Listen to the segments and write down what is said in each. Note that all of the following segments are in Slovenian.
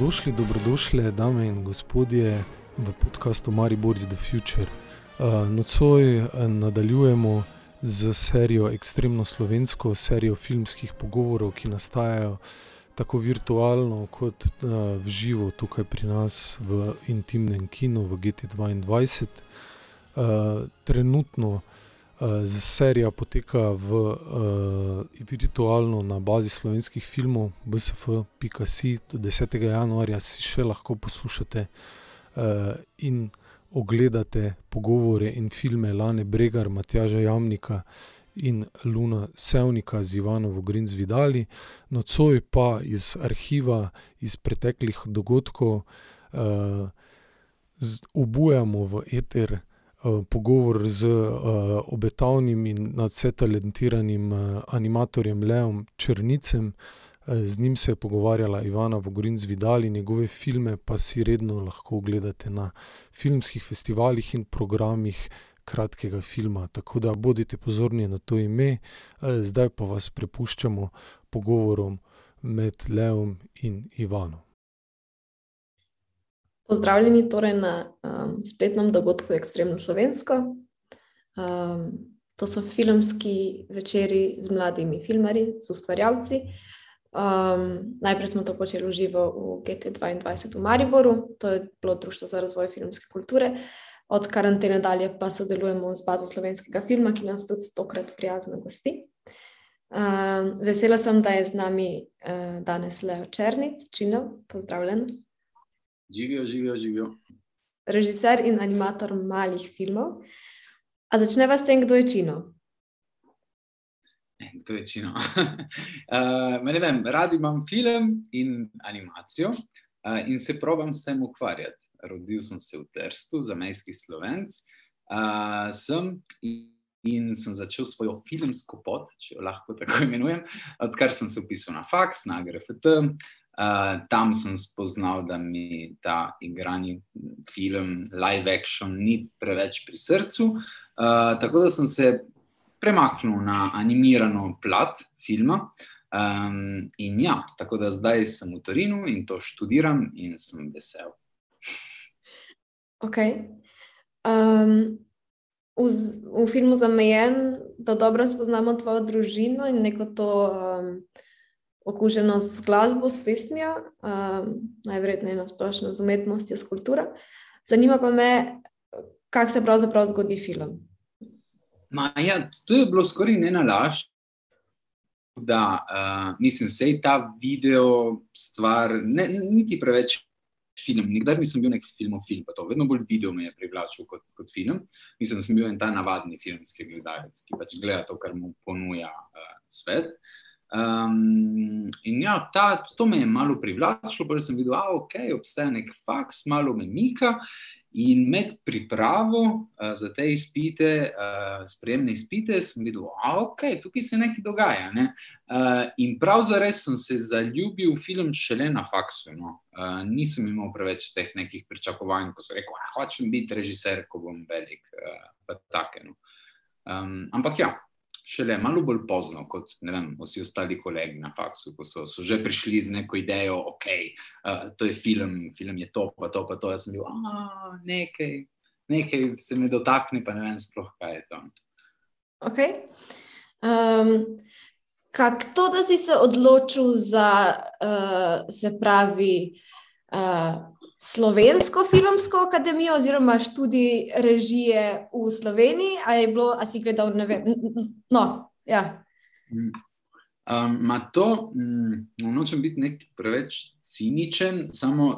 dobrodošli, dobrodošli, dame in gospodje, v podkastu Maribor is the Future. Uh, nocoj uh, nadaljujemo z serijo Extremno slovensko, serijo filmskih pogovorov, ki nastajajo tako virtualno kot uh, v živo tukaj pri nas v intimnem kinu v GT2. Uh, trenutno serija poteka v uh, virtualno na bazi slovenskih filmov, bsf.si, do 10. januarja si še lahko poslušate uh, in ogledate pogovore in filme Lane Bregar, Matjaža Jamnika in Luna Sevnika z Ivanovo Grinz Vidali, nocoj pa iz arhiva, iz preteklih dogodkov, uh, obujamo v eter. Eh, pogovor z uh, obetavnim in nadvse talentiranim uh, animatorjem Leom Črnicem. Z njim se je pogovarjala Ivana Vogorin z Vidali, njegove filme pa si redno lahko ogledate na filmskih festivalih in programih kratkega filma. Tako da bodite pozorni na to ime, zdaj pa vas prepuščamo pogovorom med Leom in Ivanom. Pozdravljeni torej na um, spletnem dogodku Extremno Slovensko. Um, to so filmski večeri z mladimi filmarji, z ustvarjalci. Um, najprej smo to počeli v živo v GT2 v Mariboru, to je bilo Društvo za razvoj filmske kulture. Od karantene dalje pa sodelujemo z bazo slovenskega filma, ki nas tudi stokrat prijazno gosti. Um, vesela sem, da je z nami uh, danes Leo Črnic, Čino, pozdravljen. Živijo, živijo, živijo. Režiser in animator malih filmov. A začneva s tem, kdo je Čino? Kdo je Čino? uh, ne vem, rad imam film in animacijo uh, in se probam s tem ukvarjati. Rodil sem se v Trstu, zamejski slovenc. Uh, sem in sem začel svojo filmsko pot, če jo lahko tako imenujem, odkar sem se upisal na faks, na GRFT. Uh, tam sem spoznal, da mi ta igrani film, live action, ni preveč pri srcu. Uh, tako da sem se premaknil na animirano plat filma. Um, in ja, tako da zdaj sem v Torinu in to študiram in sem vesel. Ok. Um, v, v filmu Zamejen, da dobro spoznamo tvojo družino in neko to. Um, okuženost z glasbo, s pesmijo, um, najverjetneje na splošno z umetnostjo, s kulturo. Zanima pa me, kako se pravzaprav zgodi film. Ma, ja, to je bilo skoraj ne na laž. Da, uh, mislim, da je ta video stvar, ne, niti preveč film. Nikdar nisem bil nek filmofil, pa to vedno bolj video me je privlačil kot, kot film. Mislim, da sem bil en ta navadni filmski gledalec, ki pač gleda to, kar mu ponuja uh, svet. Uh, Um, in ja, ta, to me je malo privlačilo, ker sem videl, da okay, obstaja nek faks, malo me mika. In med pripravo uh, za te izpite, uh, spremne izpite, sem videl, da okay, tukaj se nekaj dogaja. Ne? Uh, in prav zares sem se zaljubil v film šele na faksu. No? Uh, nisem imel preveč teh nekih pričakovanj, ko sem rekel, da hočem biti režiser, ko bom velik. Uh, take, no? um, ampak ja, šele malo bolj pozno kot vem, vsi ostali kolegi na faksu, ko so, so že prišli z neko idejo, okay, uh, to je film, film je to, pa to, pa to. Jaz sem bil, da nekaj, nekaj se me dotakne, pa ne vem sploh, kaj je to. Okay. Um, Kako to, da si se odločil za, uh, se pravi, uh, Slovensko filmsko akademijo, oziroma študij režije v Sloveniji, ali je bilo, ali si gledal, ne vem. No, ja. Um, to, um, nočem biti nek preveč ciničen, samo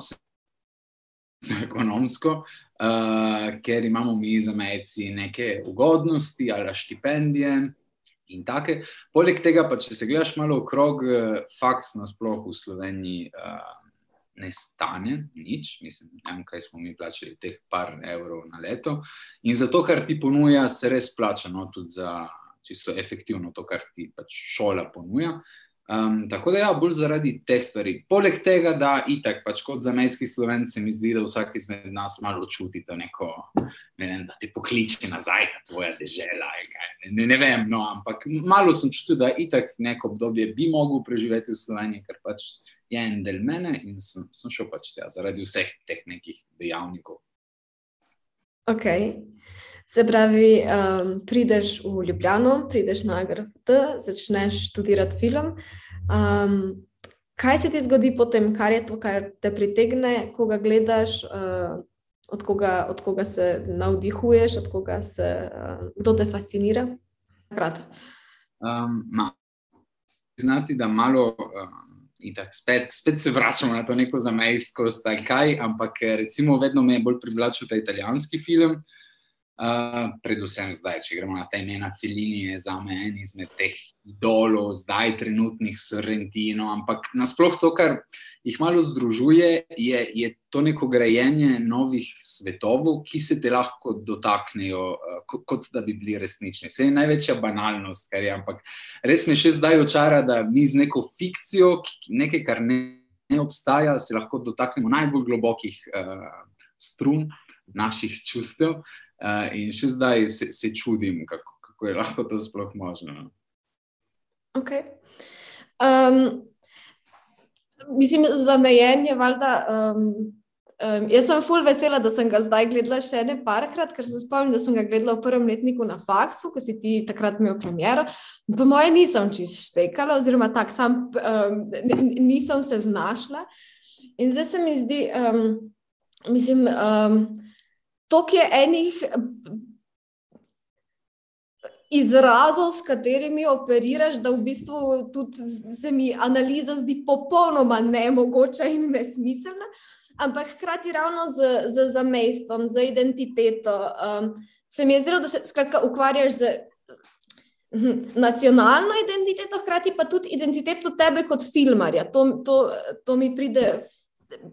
ekonomsko, uh, ker imamo mi za mejci neke ugodnosti ali štipendije. In take. Poleg tega, pa če se gledaš malo okrog, uh, faks nasplošno v Sloveniji. Ne stane nič, mislim, ne vem, kaj smo mi plačali, teh par evrov na leto. In za to, kar ti ponuja, se res plača, no, tudi za čisto efektivno to, kar ti pač šola ponuja. Um, tako da, ja, bolj zaradi teh stvari. Poleg tega, da itak, pač kot za mejski slovenci, mi zdi, da vsak izmed nas malo čuti to neko, ne vem, da te pokliče nazaj, da tvoja dežela. Ne, ne vem, no, ampak malo sem čutil, da itak neko obdobje bi mogel preživeti v Sloveniji, ker pač je en del mene in sem, sem šel pač tja zaradi vseh teh nekih dejavnikov. Ok. Se pravi, um, prideš v Ljubljano, prideš na GRFT, začneš študirati film. Um, kaj se ti zgodi potem, kar je to, kar te pritegne, ko ga gledaš, uh, od, koga, od koga se navdihuješ, od koga se, uh, kdo te fascinira? Um, Znati, da malo. Um, Itak, spet, spet se vračamo na to neko zamejskost, kaj, ampak recimo vedno me je bolj privlačil ta italijanski film. Uh, predvsem zdaj, če gremo na ta imena, Filini je za me en izmed teh idolov, zdaj trenutnih Sorrentino, ampak nasploh to, kar jih malo združuje, je, je to neko grajenje novih svetov, ki se te lahko dotaknejo, uh, kot, kot da bi bili resnični. Vse je največja banalnost, kar je, ampak res me še zdaj očara, da mi z neko fikcijo, nekaj, kar ne, ne obstaja, se lahko dotaknemo najbolj globokih uh, strun naših čustev. Uh, in še zdaj se, se čudim, kako, kako je lahko to sploh možno. No. Okay. Um, mislim, zamejen je valjda. Um, um, jaz sem full vesela, da sem ga zdaj gledala še ne parkrat, ker se spomnim, da sem ga gledala v prvem letniku na faksu, ko si ti takrat imel premjero. Po moje nisem čisto štekala, oziroma tako sam um, nisem se znašla. In zdaj se mi zdi, um, mislim. Um, toliko je enih izrazov, s katerimi operiraš, da v bistvu tudi se mi analiza zdi popolnoma nemogoča in nesmiselna. Ampak hkrati ravno z, z zamestvom, z identiteto. Um, se mi je zdelo, da se skratka, ukvarjaš z hm, nacionalno identiteto, hkrati pa tudi identiteto tebe kot filmarja. To, to, to mi pride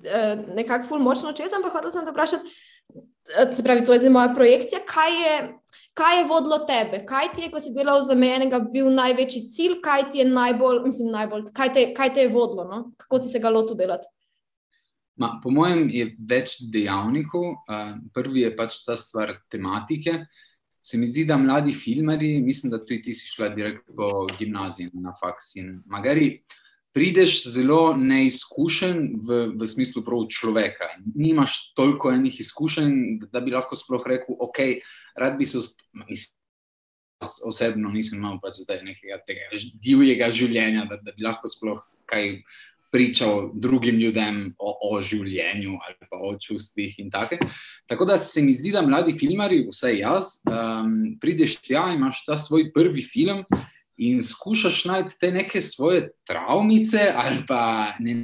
eh, nekako ful močno čez, ampak hotel sem te vprašati, se pravi, to je zdaj moja projekcija. Kaj je, kaj je vodilo tebe? Kaj ti je, ko si delal za menega, bil največji cilj, kaj ti je najbolj, mislim, najbolj, kaj te, kaj te je vodilo, no? kako si se ga lotil delati? Ma, po mojem je več dejavnikov. Uh, prvi je pač ta stvar tematike. Se mi zdi, da mladi filmari, mislim, da tudi ti si šla direkt po gimnaziji na faks in magari. Uh, prideš zelo neizkušen v, v smislu prav človeka. Nimaš toliko enih izkušenj, da bi lahko sploh rekel, ok, rad bi se. Osebno nisem imel pač nekega tega divjega življenja, da, da bi lahko sploh kaj pričal drugim ljudem o, o življenju ali pa o čustvih. Tako. tako da se mi zdi, da mladi filmari, vsaj jaz, um, prideš tja in imaš ta svoj prvi film in skušaš najti te neke svoje travmice ali pa ne,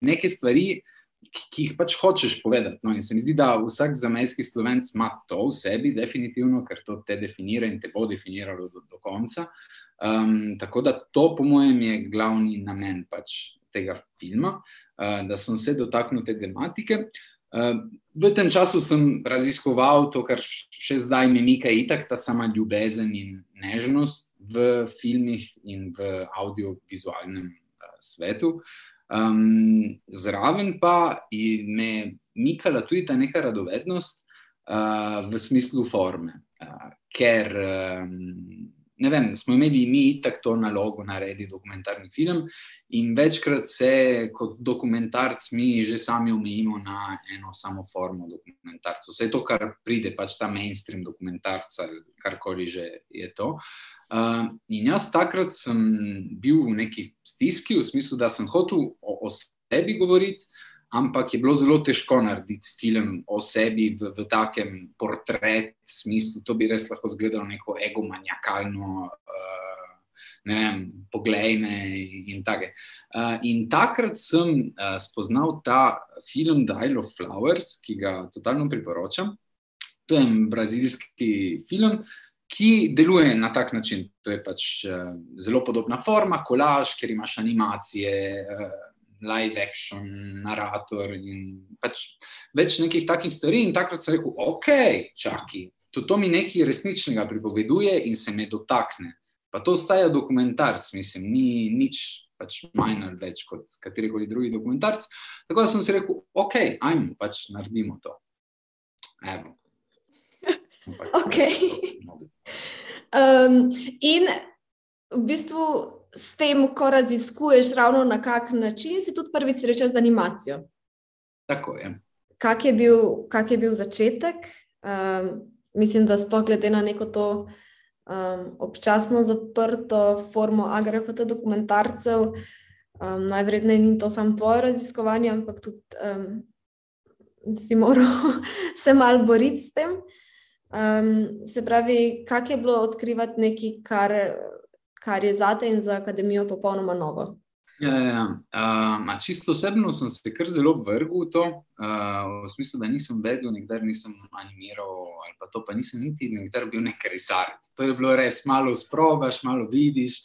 neke stvari, ki, ki jih pač hočeš povedati. No, in se mi zdi, da vsak zamejski slovenc ima to v sebi, definitivno, ker to te definira in te bo definiralo do, do konca. Um, tako da to, po mojem, je glavni namen pač tega filma, uh, da sem se dotaknil te tematike. Uh, v tem času sem raziskoval to, kar še zdaj mi mika, itak ta sama ljubezen in nežnost, v filmih in v audiovizualnem uh, svetu. Um, zraven pa je me mikala tudi ta neka radovednost uh, v smislu forme, uh, ker um, ne vem, smo imeli mi tako to nalogo narediti dokumentarni film in večkrat se kot dokumentarc mi že sami omejimo na eno samo formo dokumentarca. Vse to, kar pride, pač ta mainstream dokumentarca, karkoli že je to. Uh, in jaz takrat sem bil v neki stiski, v smislu, da sem hotel o, o sebi govoriti, ampak je bilo zelo težko narediti film o sebi v, v takem portretu smislu. To bi res lahko izgledalo neko egomaniakalno. Uh, Ne vem, poglejne in tako. Uh, in takrat sem uh, spoznal ta film Isle of Flowers, ki ga totalno priporočam. To je en brazilski film, ki deluje na tak način. To je pač uh, zelo podobna forma, kolaž, ker imaš animacije, uh, live action, narator in pač več nekih takih stvari. In takrat sem rekel, ok, čakaj, to, to mi nekaj resničnega pripoveduje in se me dotakne. Pa to ostaja dokumentarc, mislim, ni nič. Pač manj ali več kot katerikoli drugi dokumentarc. Tako da sem si rekel, ok, ajmo, pač naredimo to. Evo. Okay. Um, in v bistvu s tem, ko raziskuješ ravno na kak način, si tudi prvi sreča z animacijo. Tako je. Kak je bil, kak je bil začetek? Um, mislim, da sploh glede na neko to um, občasno zaprto formo agrafata dokumentarcev, um, najvredneje ni to samo tvoje raziskovanje, ampak tudi um, si moral se malo boriti s tem. Um, se pravi, kak je bilo odkrivati nekaj, kar, kar je za te in za akademijo popolnoma novo? Ja, ja. ja. Uh, čisto osebno sem se kar zelo vrgel v to, uh, v smislu, da nisem vedel, nikdar nisem animiral, ali pa to pa nisem niti nikdar bil nekaj risariti. To je bilo res malo sprobaš, malo vidiš.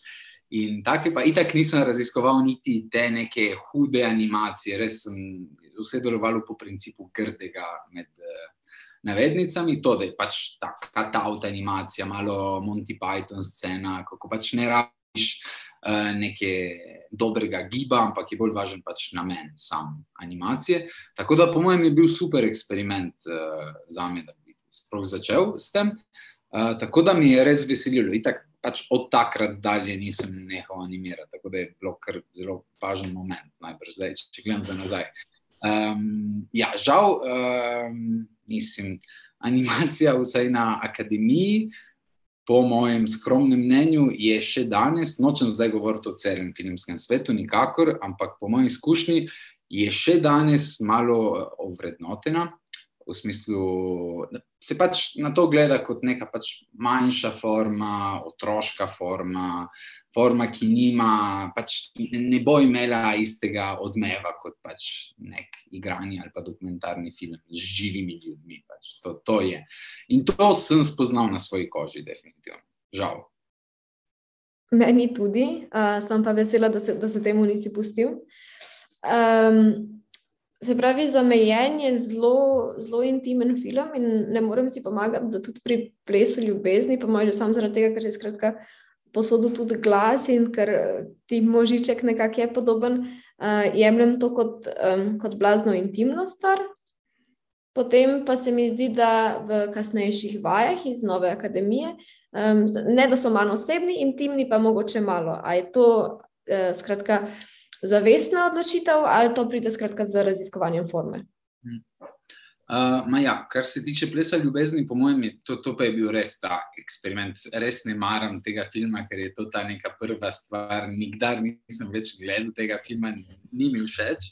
In tako je pa, itak nisem raziskoval niti te neke hude animacije, res sem vse delovalo po principu grdega med navednicami, to, da je pač ta cut-out animacija, malo Monty Python scena, kako pač ne rabiš uh, neke dobrega giba, ampak je bolj važen pač namen sam animacije. Tako da, po mojem, je bil super eksperiment uh, za me, da bi sploh začel s tem. Uh, tako da mi je res veselilo. Itak, pač od takrat dalje nisem nehal animirati, tako da je bilo kar zelo važen moment, najbrž zdaj, če gledam za nazaj. Um, ja, žal, um, mislim, animacija, vsaj na akademiji, po mojem skromnem mnenju, je še danes, nočem zdaj govoriti o celem filmskem svetu, nikakor, ampak po mojem izkušnji je še danes malo eh, ovrednotena. V smislu, da se pač na to gleda kot neka pač manjša forma, otroška forma, forma, ki nima, pač ne bo imela istega odmeva kot pač nek igrani ali pa dokumentarni film z živimi ljudmi. Pač. To, to je. In to sem spoznal na svoji koži, definitivno. Žal. Meni tudi, uh, sem pa vesela, da se, da se temu nisi pustil. Um, se pravi, zamejen je zelo, zelo intimen film in ne morem si pomagati, da tudi pri plesu ljubezni, pa moj že sam zaradi tega, ker je skratka posodil tudi glas in ker eh, ti možiček nekako je podoben, uh, jemljem to kot, um, kot blazno intimno stvar. Potem pa se mi zdi, da v kasnejših vajah iz Nove akademije, um, ne da so manj osebni, intimni, pa mogoče malo. A je to uh, skratka zavestna odločitev ali to pride skratka z raziskovanjem forme? Uh, ja, kar se tiče plesa ljubezni, po mojem, je to, to pa je bil res ta eksperiment. Res ne maram tega filma, ker je to ta neka prva stvar. Nikdar nisem več gledal tega filma, ni mi všeč.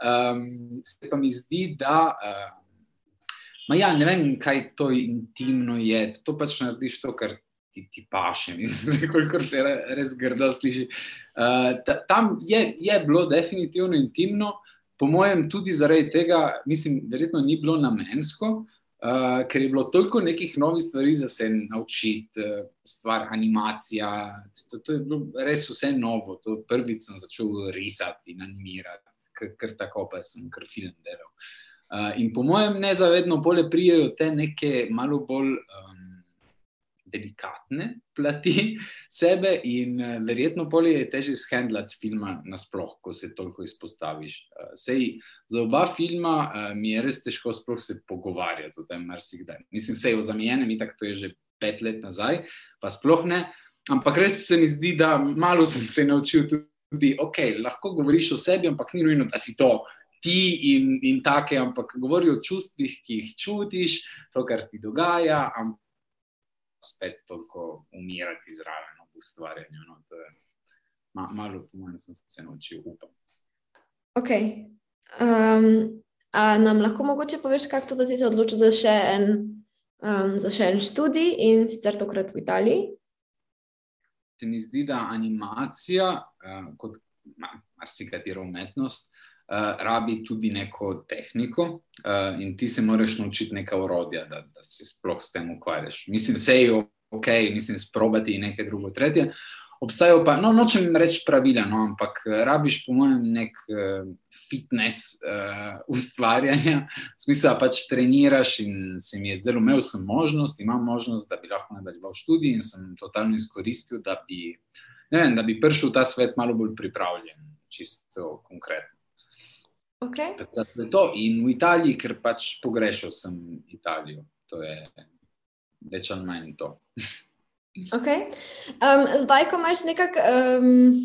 Um, se pa mi zdi, da. Uh, ja, ne vem, kaj to intimno je. To pač narediš to, kar ti, ti paše, koliko se res grdo sliši. Uh, ta, tam je, je bilo definitivno intimno po mojem, tudi zaradi tega, mislim, verjetno ni bilo namensko, uh, ker je bilo toliko nekih novih stvari za se naučiti, uh, stvar animacija. To, to je bilo res vse novo. To prvič sem začel risati in animirati, ker tako pa sem kar film delal. Uh, in po mojem, nezavedno bolje prijajo te neke malo bolj. Um, delikatne plati sebe, in uh, verjetno bolje je teže shendlati filma nasploh, ko se toliko izpostaviš. Uh, sej za oba filma uh, mi je res težko sploh se pogovarjati o tem, marsikdaj. Mislim, sej o zamenjenem, in tako je že pet let nazaj, pa sploh ne. Ampak res se mi zdi, da malo sem se naučil tudi, da okay, lahko govoriš o sebi, ampak ni nujno, da si to. Ti in, in take, ampak govori o čustvih, ki jih čutiš, to, kar ti dogaja, ampak spet toliko umirati zraven v ustvarjanju. No, ma, malo po manj sem se naučil, upam. Ok. Um, a nam lahko mogoče poveš, kako to, da si se odločil za še en, um, za še en študij in sicer tokrat v Italiji? Se mi zdi, da animacija, uh, kot marsikatera umetnost, rabi tudi neko tehniko uh, in ti se moraš naučiti neka urodja, da, da se sploh s tem ukvarjaš. Mislim, da je ok, mislim, sprobati nekaj drugo, tretje. Obstajajo pa, no, nočem reči pravila, no, ampak rabiš, po mojem, nek uh, fitness uh, ustvarjanja, v smislu, da pač treniraš. In se mi je zdelo, imel sem možnost, imam možnost, da bi lahko nadaljeval študij in sem totalno izkoristil, da bi, vem, da bi prišel v ta svet malo bolj pripravljen, čisto konkretno. Okay. To, in v Italiji, ker pač pogrešal sem Italijo, to je več ali manj to. Okay. Um, zdaj, ko imaš nekako um,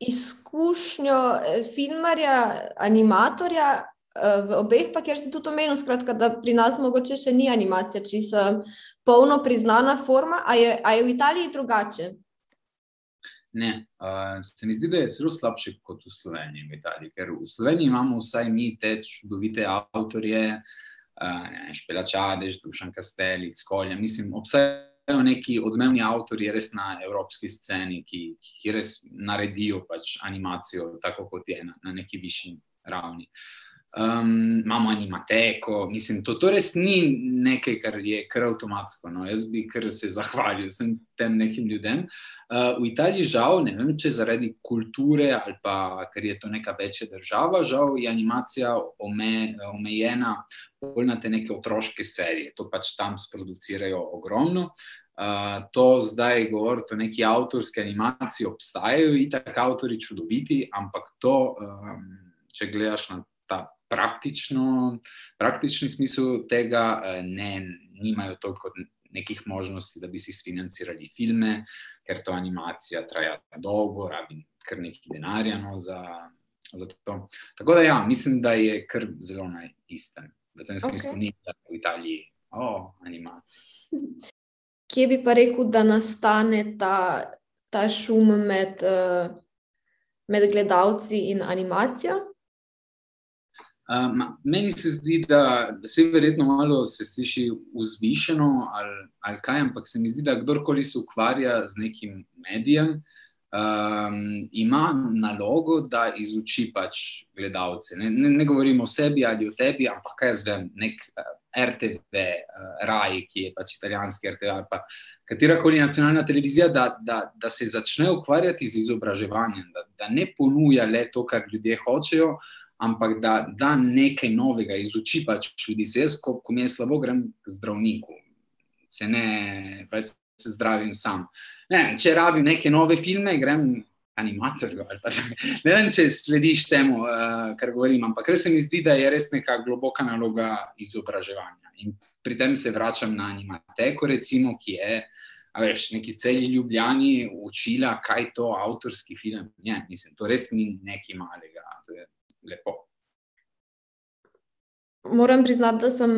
izkušnjo eh, filmarja, animatorja, uh, v obeh, pa kjer si tudi omenil, skratka, da pri nas mogoče še ni animacija, če se polno priznana forma, a je, a je v Italiji drugače? Ne, uh, se mi zdi, da je celo slabše kot v Sloveniji, v Italiji, ker v Sloveniji imamo vsaj mi te čudovite avtorje, uh, Špelačadež, Dušan Kastelic, Kolja. Mislim, obstajajo neki odmevni avtori res na evropski sceni, ki, ki res naredijo pač animacijo tako, kot je na, na neki višji ravni. Um, imamo animateko, mislim, to, to res ni nekaj, kar je kar avtomatsko. No. Jaz bi kar se zahvalil vsem tem nekim ljudem. Uh, v Italiji, žal, ne vem, če zaradi kulture ali pa ker je to neka večja država, žal je animacija ome, omejena bolj na te neke otroške serije. To pač tam sproducirajo ogromno. Uh, to zdaj govoriti o neki avtorski animaciji, obstajajo in tako avtori čudoviti, ampak to, um, če gledaš na ta praktično, praktični smisel tega, ne, nimajo toliko nekih možnosti, da bi si financirali filme, ker to animacija traja dolgo, rabi kar nekaj denarja no, za, za to. Tako da ja, mislim, da je kar zelo na istem v tem smislu, okay. ni da v Italiji, o, oh, animacija. Kje bi pa rekel, da nastane ta, ta šum med, uh, med gledalci in animacijo? Uh, meni se zdi, da, da se verjetno malo se sliši vzvišeno ali, ali kaj, ampak se mi zdi, da kdorkoli se ukvarja z nekim medijem, um, ima nalogo, da izuči pač gledalce. Ne, ne, ne govorim o sebi ali o tebi, ampak kaj jaz vem, nek uh, eh, RTV, uh, eh, RAI, ki je pač italijanski RTV ali pa katerakoli nacionalna televizija, da, da, da se začne ukvarjati z izobraževanjem, da, da ne ponuja le to, kar ljudje hočejo. Ampak da, da nekaj novega izuči pač ljudi. Jaz, ko, ko mi je slabo, grem k zdravniku, se ne, pač se zdravim sam. Ne, če rabim neke nove filme, grem animatorju. Ne vem, če slediš temu, uh, kar govorim, ampak res se mi zdi, da je res neka globoka naloga izobraževanja. In pri tem se vračam na animateko, recimo, ki je. A veš, neki celi ljubljeni učila, kaj je to avtorski film. Ne, mislim, to res ni nekaj malega, je lepo. Moram priznati, da sem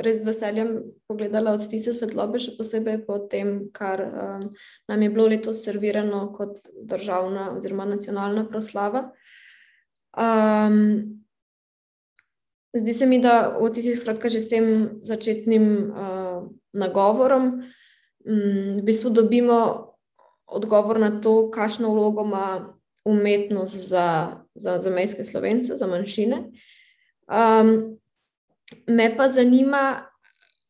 res z veseljem pogledala odtise svetlobe, še posebej po tem, kar um, nam je bilo letos servirano kot državna oziroma nacionalna proslava. Um, zdi se mi, da v odtisih, skratka, že s tem začetnim uh, nagovorom, um, v bistvu dobimo odgovor na to, kakšno vlogo ima umetnost za, za, za mejske slovence, za manjšine. Um, Me pa zanima,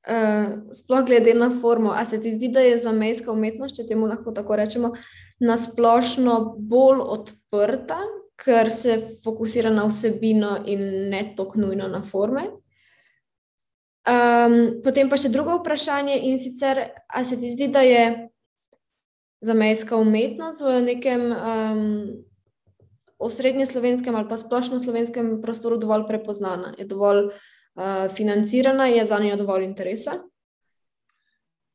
uh, sploh glede na formo, ali se ti zdi, da je za mejska umetnost, če temu lahko tako rečemo, nasplošno bolj odprta, ker se fokusira na vsebino in ne tako nujno na forme. Um, potem pa še drugo vprašanje, in sicer, ali se ti zdi, da je za mejska umetnost v nekem um, osrednje slovenskem ali pa splošno slovenskem prostoru dovolj prepoznana, je dovolj uh, uh, financirana, je za njo dovolj interesa?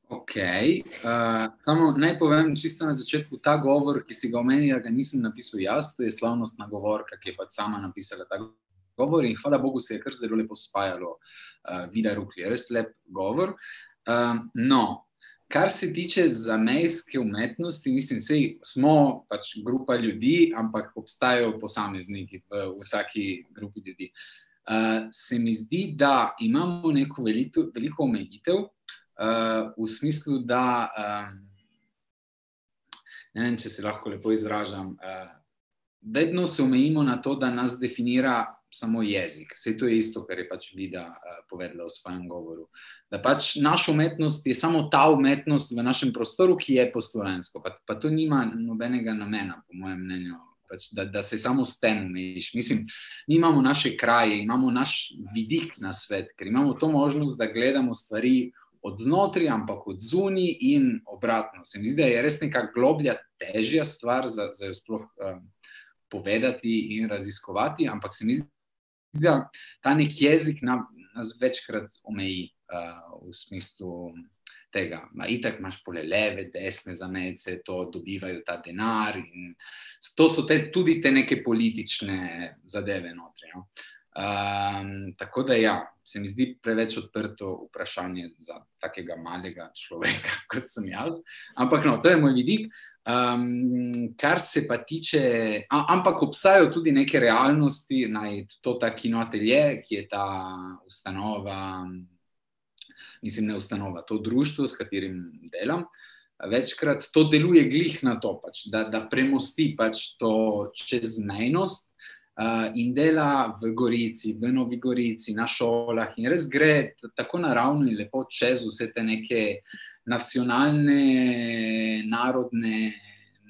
Ok, uh, samo naj povem čisto na začetku, ta govor, ki si ga omenila, ga nisem napisal jaz, to je slavnostna govorka, ki je pač sama napisala ta govor in hvala Bogu se je kar zelo lepo spajalo, uh, vida rukli, res lep govor. Um, no, kar se tiče zamejske umetnosti, mislim, da smo pač grupa ljudi, ampak obstajajo posamezniki v vsaki grupi ljudi. Uh, se mi zdi, da imamo neko velito, veliko omejitev uh, v smislu, da um, ne vem, če se lahko lepo izražam. Uh, vedno se omejimo na to, da nas definira samo jezik. Vse to je isto, kar je pač Vida uh, povedala v svojem govoru. Da pač naša umetnost je samo ta umetnost v našem prostoru, ki je po slovensko. Pa, pa to nima nobenega namena, po mojem mnenju pač, da, da se samo s tem umejiš. Mislim, mi imamo naše kraje, imamo naš vidik na svet, ker imamo to možnost, da gledamo stvari od znotraj, ampak od zunaj in obratno. Se mi zdi, da je res neka globlja, težja stvar za, za jo sploh um, povedati in raziskovati, ampak se mi zdi, da ta nek jezik nam, nas večkrat omeji uh, v smislu. tega. Ma itak imaš pole leve, desne zamece, to dobivajo ta denar. To so te, tudi te neke politične zadeve notri. No? Um, tako da, ja, se mi zdi preveč odprto vprašanje za takega malega človeka, kot sem jaz. Ampak, no, to je moj vidik. Um, kar se pa tiče, a, ampak obstajajo tudi neke realnosti, naj to ta kinoatelje, ki je ta ustanova, mislim, ne ustanova, to društvo, s katerim delam. Večkrat to deluje glih na to, pač, da, da premosti pač to čezmejnost uh, in dela v Gorici, v Novi Gorici, na šolah. In res gre tako naravno in lepo čez vse te neke nacionalne, narodne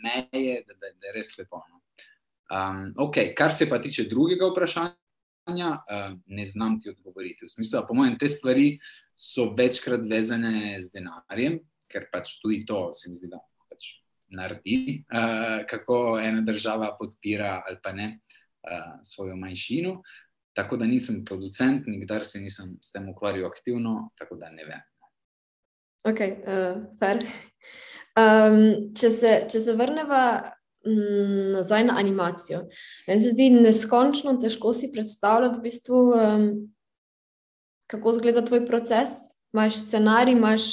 meje, da, da, da je res lepo. No. Um, okay, kar se pa tiče drugega vprašanja. Uh, ne znam ti odgovoriti. V smislu, po mojem, te stvari so večkrat vezane z denarjem, ker pač tudi to se mi zdi, da pač naredi, uh, kako ena država podpira ali pa ne uh, svojo manjšino. Tako da nisem producent, nikdar se nisem s tem ukvarjal aktivno, tako da ne vem. Ok, uh, fair. Um, če, se, če se vrnemo mm, nazaj na animacijo, meni se zdi neskončno težko si predstavljati, v bistvu, um, kako izgleda tvoj proces. Imáš scenarij, imaš,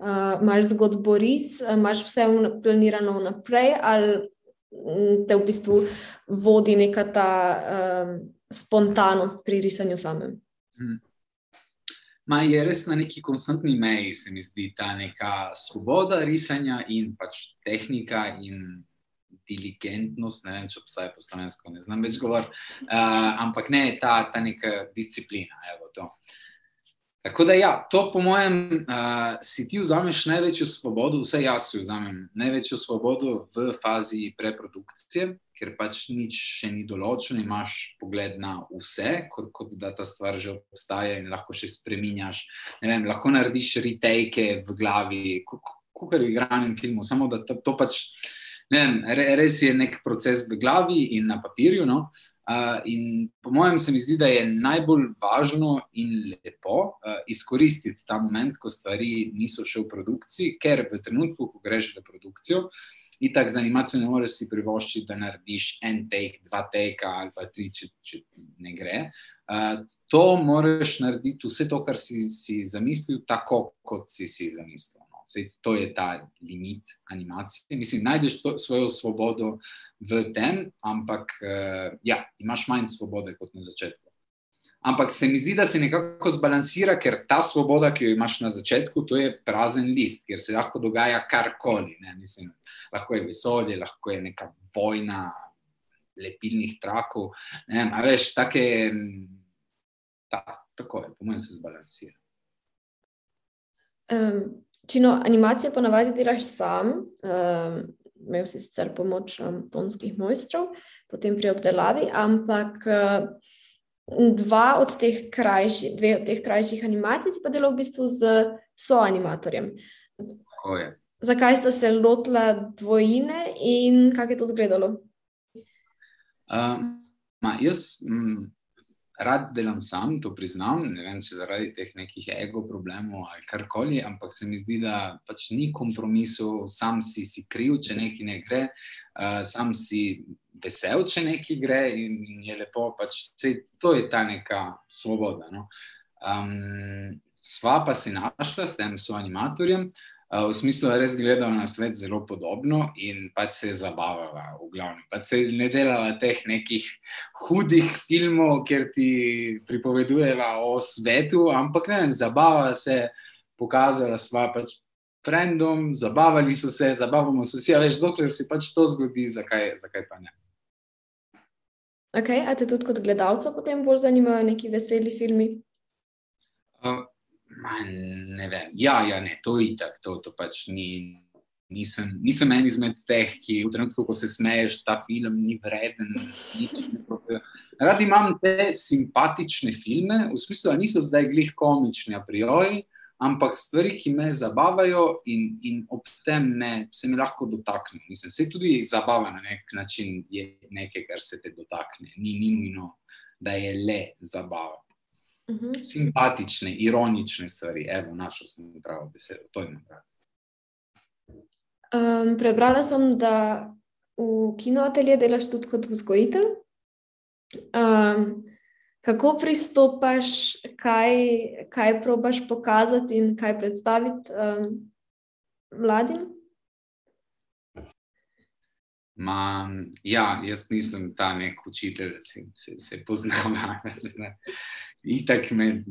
uh, imaš zgodboris, imaš vse planirano vnaprej, ali te v bistvu vodi neka ta um, spontanost pri risanju samem. Hmm. Ma je res na neki konstantni meji, se mi zdi ta neka svoboda risanja in pač tehnika in diligentnost. Ne vem, če obstaja po slovensko, ne znam več govoriti, uh, ampak ne ta, ta neka disciplina. Evo, Tako da, ja, to po mojem, uh, si ti vzameš največjo svobodo, vse jaz si vzamem največjo svobodo v fazi preprodukcije, ker pač nič še ni določeno, imaš pogled na vse, kot, kot da ta stvar že obstaja in lahko še spremenjaš. Lahko narediš retake v glavi, kot v igranem filmu, samo da to, to pač. Vem, res je nek proces v glavi in na papirju. No? Uh, in po mojem, se mi zdi, da je najbolj važno in lepo uh, izkoristiti ta moment, ko stvari niso še v produkciji, ker v trenutku, ko greš v produkcijo, in tako za animacijo ne moreš si privoščiti, da narediš en take, dva take ali pa tri, če, če ne gre. Uh, to moraš narediti, vse to, kar si, si zamislil, tako kot si si zamislil. No. Sej, to je ta limit animacije. Mislim, najdeš to, svojo svobodo v tem, ampak uh, ja, imaš manj svobode kot na začetku. Ampak se mi zdi, da se nekako zbalansira, ker ta svoboda, ki jo imaš na začetku, to je prazen list, kjer se lahko dogaja karkoli. Mislim, lahko je vesolje, lahko je neka vojna lepilnih trakov. Ne, a veš, take, ta, tako je, po mojem, se zbalansira. Um, čino, animacije ponavadi delaš sam. Um, imel si sicer pomoč um, tonskih mojstrov, potem pri obdelavi, ampak uh, dva od teh krajših, dve od teh krajših animacij si pa delal v bistvu z soanimatorjem. Zakaj ste se lotili dvojine in kako je to izgledalo? Um, jaz, m, rad delam sam, to priznam, ne vem, če zaradi teh nekih ego problemov ali karkoli, ampak se mi zdi, da pač ni kompromisov, sam si, si kriv, če nekaj ne gre, uh, sam si vesel, če nekaj gre in, je lepo, pač vse to je ta neka svoboda. No? Um, sva pa se našla s tem soanimatorjem. Uh, v smislu, da je res gledala na svet zelo podobno in pač se je zabavala, v glavnem. Pač se je ne delala teh nekih hudih filmov, kjer ti pripovedujeva o svetu, ampak ne, zabava se, pokazala sva pač frendom, zabavali so se, zabavamo se vsi, a veš, dokler se pač to zgodi, zakaj, zakaj pa ne. Ok, a te tudi kot gledalca potem bolj zanimajo neki veseli filmi? Uh, ne vem. Ja, ja, ne, to je itak, to, to pač ni. Nisem, nisem en izmed teh, ki v trenutku, ko se smeješ, ta film ni vreden. Rad imam te simpatične filme, v smislu, da niso zdaj glih komični a priori, ampak stvari, ki me zabavajo in, in ob tem me, se mi lahko dotakne. Mislim, se tudi zabava na nek način je nekaj, kar se te dotakne. Ni nujno, da je le zabava. Uh -huh. Simpatične, ironične stvari, evo, našel sem pravo besedo, to imam prav. Um, prebrala sem, da v kinoatelje delaš tudi kot vzgojitelj. Um, kako pristopaš, kaj, kaj probaš pokazati in kaj predstaviti um, mladim? Ma, ja, jaz nisem ta nek učitelj, se, se, se poznam. Itak me.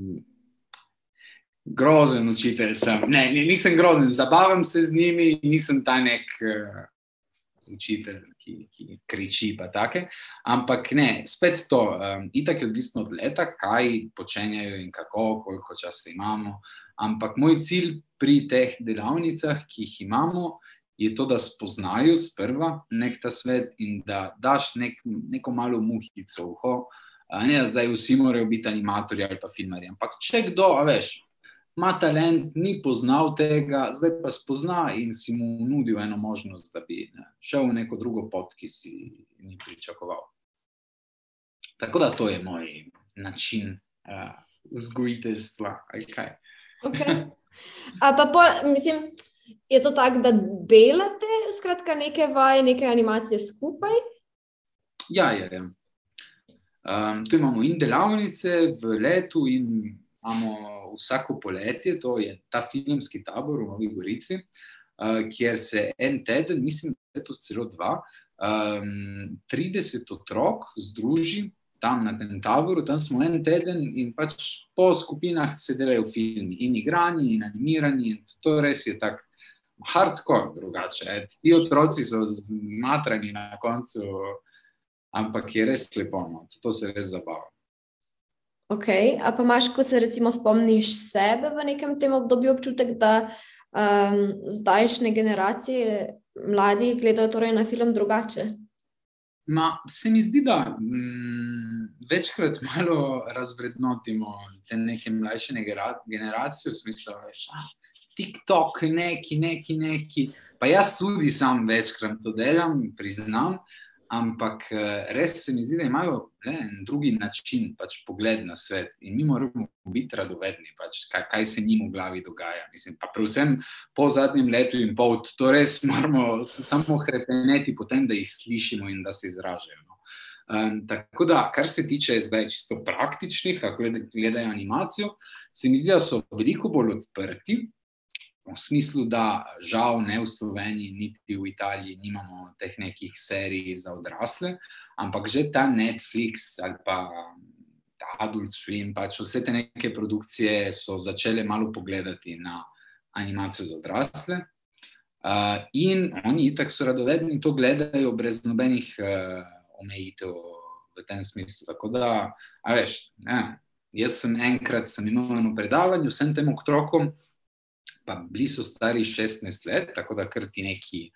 Grozen učitelj sem. Ne, nisem grozen, zabavam se z njimi, nisem ta nek uh, učitelj, ki, ki kriči. Ampak ne, spet to, um, itak je odvisno od leta, kaj počenjajo in kako, koliko časa imamo. Ampak moj cilj pri teh delavnicah, ki jih imamo, je to, da spoznajo sprva nek ta svet in da daš nek, neko malo muhico v uho. Ne, da zdaj vsi morajo biti animatorji ali pa filmarji. Ampak če kdo, veš, ima talent, ni poznal tega, zdaj pa spozna in si mu nudil eno možnost, da bi ne, šel v neko drugo pot, ki si ni pričakoval. Tako da to je moj način uh, vzgojiteljstva. Okay. A pa pol, mislim. Je to tako, da delate skratka, neke vaje, neke animacije skupaj? Ja, ja. ja. Um, tu imamo in delavnice v letu, in imamo vsako poletje, to je ta filmski tabor v Novi Gorici, uh, kjer se en teden, mislim, da je to celo dva, um, 30 otrok združi tam na tem taboru, tam smo en teden in pač po skupinah se delajo filmi, in igrani, in animirani. In to res je tako hardcore drugače. Ti otroci so zmatrani na koncu, ampak je res lepo, no. to se res zabava. Ok, a pa imaš, ko se recimo spomniš sebe v nekem tem obdobju, občutek, da um, zdajšnje generacije mladih gledajo torej na film drugače? Ma, se mi zdi, da mm, večkrat malo razvrednotimo te neke mlajše generacije, v smislu, da TikTok, neki, neki, neki. Pa jaz tudi sam večkrat to delam, priznam, ampak eh, res se mi zdi, da imajo le, en drugi način pač pogled na svet in mi moramo biti radovedni, pač, kaj, kaj se njim v glavi dogaja. Mislim, pa predvsem po zadnjem letu in pol, to res moramo samo hrepeneti, potem da jih slišimo in da se izražajo. No. Um, tako da, kar se tiče zdaj čisto praktičnih, kako gledajo animacijo, se mi zdi, da so veliko bolj odprti v smislu, da žal ne v Sloveniji, niti v Italiji, nimamo teh nekih serij za odrasle, ampak že ta Netflix ali pa Adult Swim, pač vse te neke produkcije so začele malo pogledati na animacijo za odrasle. Uh, in oni tako so radovedni to gledajo brez nobenih uh, omejitev v tem smislu. Tako da, a veš, ne, jaz sem enkrat sem imel eno predavanje vsem tem otrokom pa bili so stari 16 let, tako da kar ti neki.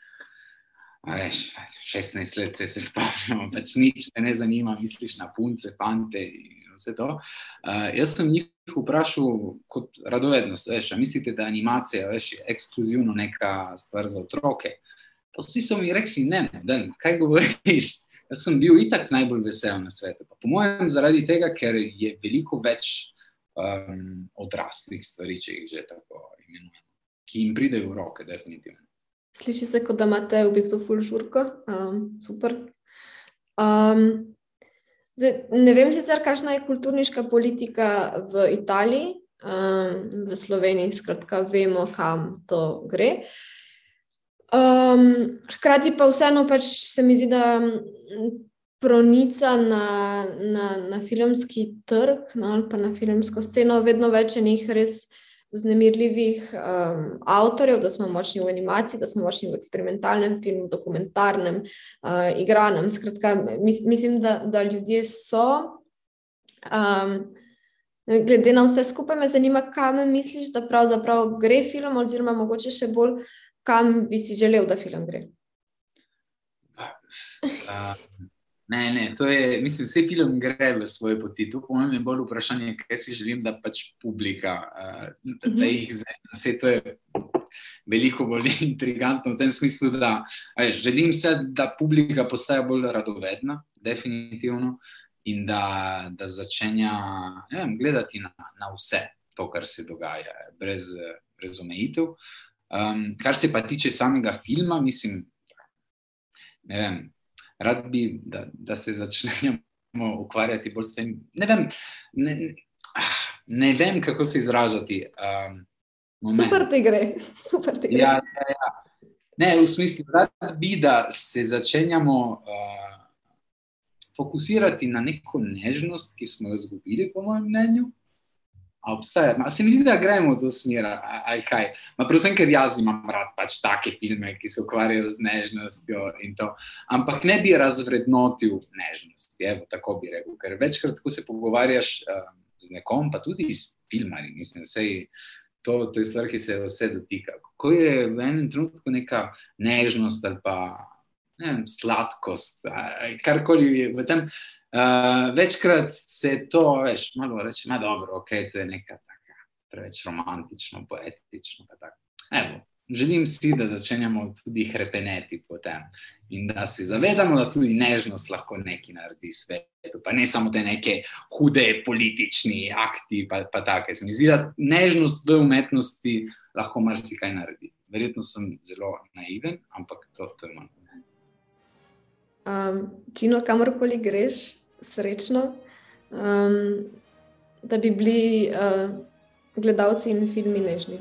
Veš, 16 let se, se spomnimo, pač nič te ne zanima, misliš na punce, fante in vse to. Uh, jaz sem jih vprašal kot radovednost, veš, mislite, da animacija veš, je ekskluzivno neka stvar za otroke? Pa vsi so mi rekli, ne, ne, kaj govoriš. Jaz sem bil itak najbolj vesel na svetu. Pa po mojem, zaradi tega, ker je veliko več um, odraslih stvari, če jih že tako imenujemo ki jim pridejo v roke, definitivno. Sliši se, kot da imate v bistvu full žurko, um, super. Um, zdaj, ne vem sicer, kakšna je kulturniška politika v Italiji, um, v Sloveniji, skratka, vemo, kam to gre. Um, hkrati pa vseeno pač se mi zdi, da pronica na, na, na filmski trg no, ali pa na filmsko sceno vedno več je njih res vznemirljivih um, avtorjev, da smo močni v animaciji, da smo močni v eksperimentalnem filmu, dokumentarnem, uh, igranem. Skratka, mis, mislim, da, da ljudje so. Um, glede na vse skupaj, me zanima, kam misliš, da pravzaprav gre film, oziroma mogoče še bolj, kam bi si želel, da film gre. Uh, Ne, ne, to je, mislim, vse film gre v svoje poti. Tu, po mojem, je bolj vprašanje, kaj si želim, da pač publika, uh, da, da jih zame. Vse to je veliko bolj intrigantno v tem smislu, da veš, želim se, da publika postaja bolj radovedna, definitivno. in da, da začenja vem, gledati na, na vse to, kar se dogaja, brez, brez omejitev. Um, kar se pa tiče samega filma, mislim, ne vem, rad bi, da, da se začnemo ukvarjati bolj s tem. Ne vem, ne, ah, ne vem kako se izražati. Um, Super ti gre, super ti gre. Ja, ja, ja. Ne, v smislu, da bi, da se začenjamo uh, fokusirati na neko nežnost, ki smo jo izgubili, po mojem mnenju. Obstaja. Ma, se mi zdi, da gremo v to smer, ali kaj. Ma, predvsem, ker jaz imam rad pač take filme, ki se ukvarjajo z nežnostjo. Ampak ne bi razvrednotil nežnost, je, tako bi rekel. Ker večkrat, ko se pogovarjaš uh, z nekom, pa tudi s filmarji, mislim, sej, to, to je stvar, ki se vse dotika. Ko je v enem trenutku neka nežnost ali pa vem, sladkost, karkoli je v tem. Uh, večkrat se je to, veš, malo reče, da je okay, to nekaj tako, preveč romantično, poetično. Evo, želim si, da začenjamo tudi krepeneti po tem in da se zavedamo, da tudi nežnost lahko nekaj naredi svetu, pa ne samo te neke hude politični akti. Pa, pa take. Se mi zdi, da nežnost v umetnosti lahko marsikaj naredi. Verjetno sem zelo naiven, ampak to, to je manj. Um, čino, kamorkoli greš, srečno, um, da bi bili uh, gledalci in filmi nežni.